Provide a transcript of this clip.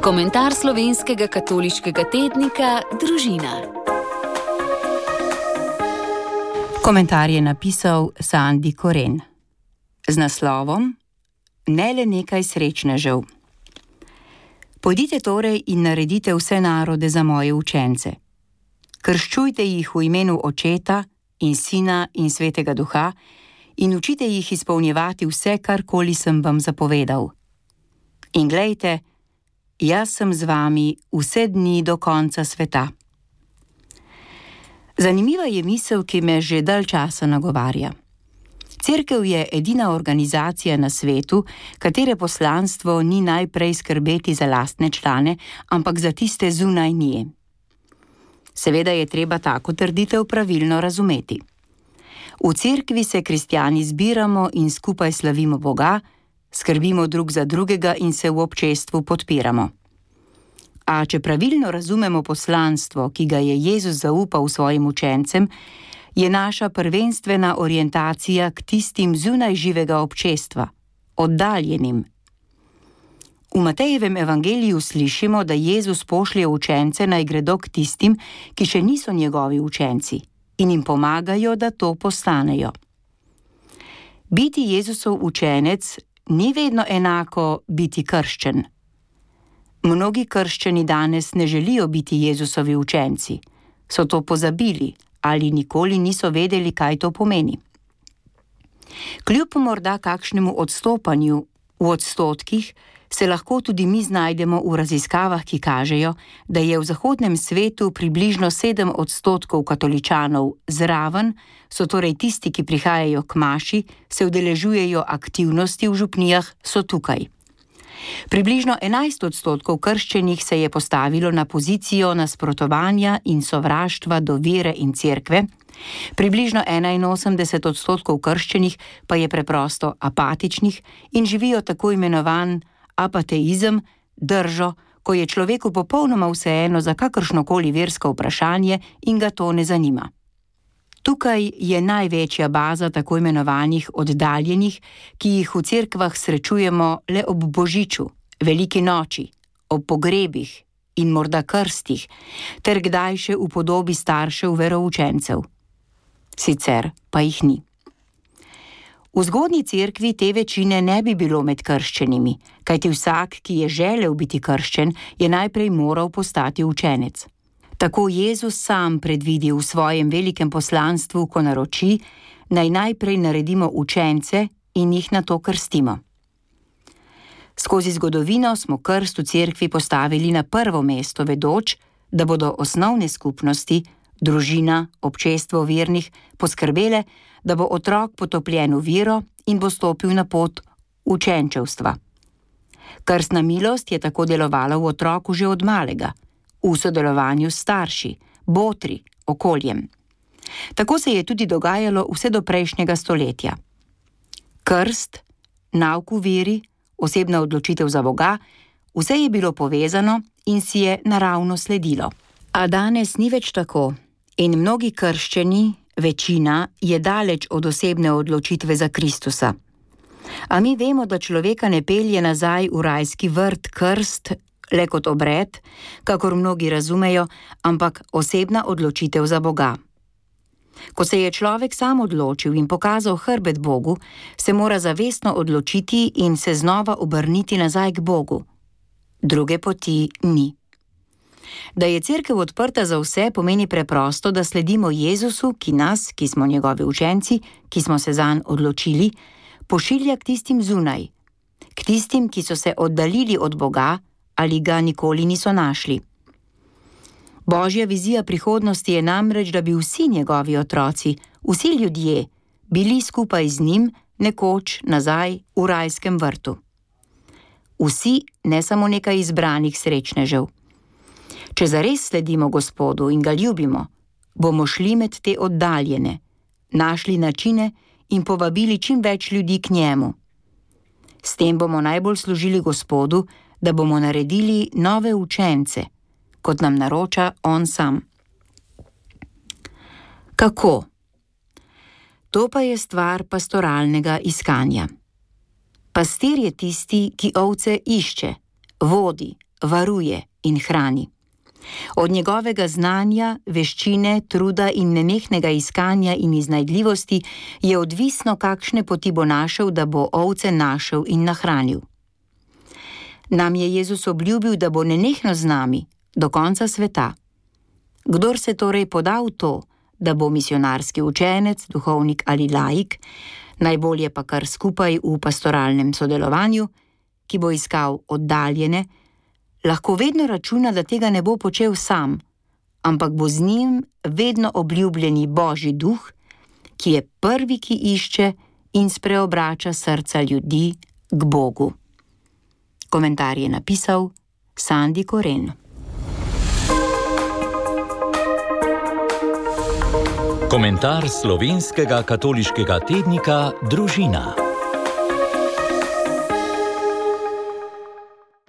Komentar slovenskega katoliškega tednika Družina. Komentar je napisal Sandy Koren z naslovom Ne le nekaj srečnežev. Pojdite torej in naredite vse narode za moje učence. Krščujte jih v imenu Očeta in Sina in Svetega Duha in učite jih izpolnjevati vse, karkoli sem vam zapovedal. In glejte, jaz sem z vami vse dni do konca sveta. Zanimiva je misel, ki me že dalj časa nagovarja. Cerkev je edina organizacija na svetu, katere poslanstvo ni najprej skrbeti za lastne člane, ampak za tiste zunaj nje. Seveda je treba tako trditev pravilno razumeti. V cerkvi se kristijani zbiramo in skupaj slavimo Boga, skrbimo drug za drugega in se v občestvu podpiramo. A če pravilno razumemo poslanstvo, ki ga je Jezus zaupal svojim učencem, je naša prvenstvena orientacija k tistim zunaj živega občestva, oddaljenim. V Matejevem evangeliju slišimo, da Jezus pošlje učence naj gredo k tistim, ki še niso njegovi učenci, in jim pomagajo, da to postanejo. Biti Jezusov učenec ni vedno enako biti krščen. Mnogi krščani danes ne želijo biti Jezusovi učenci, so to pozabili ali nikoli niso vedeli, kaj to pomeni. Kljub morda kakšnemu odstopanju v odstotkih, se lahko tudi mi znajdemo v raziskavah, ki kažejo, da je v zahodnem svetu približno 7 odstotkov katoličanov zraven, so torej tisti, ki prihajajo k maši, se udeležujejo aktivnosti v župnijah, so tukaj. Približno 11 odstotkov krščenih se je postavilo na pozicijo nasprotovanja in sovraštva do vere in cerkve, približno 81 odstotkov krščenih pa je preprosto apatičnih in živijo tako imenovan apateizem, držo, ko je človeku popolnoma vseeno za kakršnokoli versko vprašanje in ga to ne zanima. Tukaj je največja baza tako imenovanih oddaljenih, ki jih v cerkvah srečujemo le ob božiču, veliki noči, ob pogrebih in morda krstih, ter kdaj še v podobi staršev veroučencev. Sicer pa jih ni. V zgodnji cerkvi te večine ne bi bilo med krščenimi, kajti vsak, ki je želel biti krščen, je najprej moral postati učenec. Tako Jezus sam predvidi v svojem velikem poslanstvu, ko naroči, naj najprej naredimo učence in jih na to krstimo. Skozi zgodovino smo krst v cerkvi postavili na prvo mesto, vedoč, da bodo osnovne skupnosti, družina, občestvo vernih poskrbele, da bo otrok potopljen v vero in bo stopil na pot učenčevstva. Krstna milost je tako delovala v otroku že od malega, v sodelovanju s starši, botri, okoljem. Tako se je tudi dogajalo vse do prejšnjega stoletja. Krst, nauk v veri, osebna odločitev za Boga, vse je bilo povezano in si je naravno sledilo. A danes ni več tako in mnogi krščeni, večina je daleč od osebne odločitve za Kristusa. A mi vemo, da človeka ne pelje nazaj v rajski vrt krst le kot obred, kakor mnogi razumejo, ampak osebna odločitev za Boga. Ko se je človek sam odločil in pokazal hrbet Bogu, se mora zavestno odločiti in se znova obrniti nazaj k Bogu. Druge poti ni. Da je crkva odprta za vse, pomeni preprosto, da sledimo Jezusu, ki nas, ki smo njegovi učenci, ki smo se zanj odločili, pošilja k tistim zunaj, k tistim, ki so se oddaljili od Boga ali ga nikoli niso našli. Božja vizija prihodnosti je namreč, da bi vsi njegovi otroci, vsi ljudje, bili skupaj z njim nekoč nazaj v rajskem vrtu. Vsi, ne samo nekaj izbranih srečnežev. Če zares sledimo Gospodu in ga ljubimo, bomo šli med te oddaljene, našli načine in povabili čim več ljudi k njemu. S tem bomo najbolj služili Gospodu, da bomo naredili nove učence, kot nam naroča On sam. Kako? To pa je stvar pastoralnega iskanja. Pastir je tisti, ki ovce išče, vodi, varuje in hrani. Od njegovega znanja, veščine, truda in nenehnega iskanja in iznajdljivosti je odvisno, kakšne poti bo našel, da bo ovce našel in nahranil. Nam je Jezus obljubil, da bo nenehno z nami do konca sveta. Kdor se torej poda v to, da bo misionarski učenec, duhovnik ali laik, najbolje pa kar skupaj v pastoralnem sodelovanju, ki bo iskal oddaljene, lahko vedno računa, da tega ne bo počel sam, ampak bo z njim vedno obljubljeni Božji duh, ki je prvi, ki išče in spreobrača srca ljudi k Bogu. Komentar je napisal Sandy Koren. Komentar slovenskega katoliškega tednika Družina.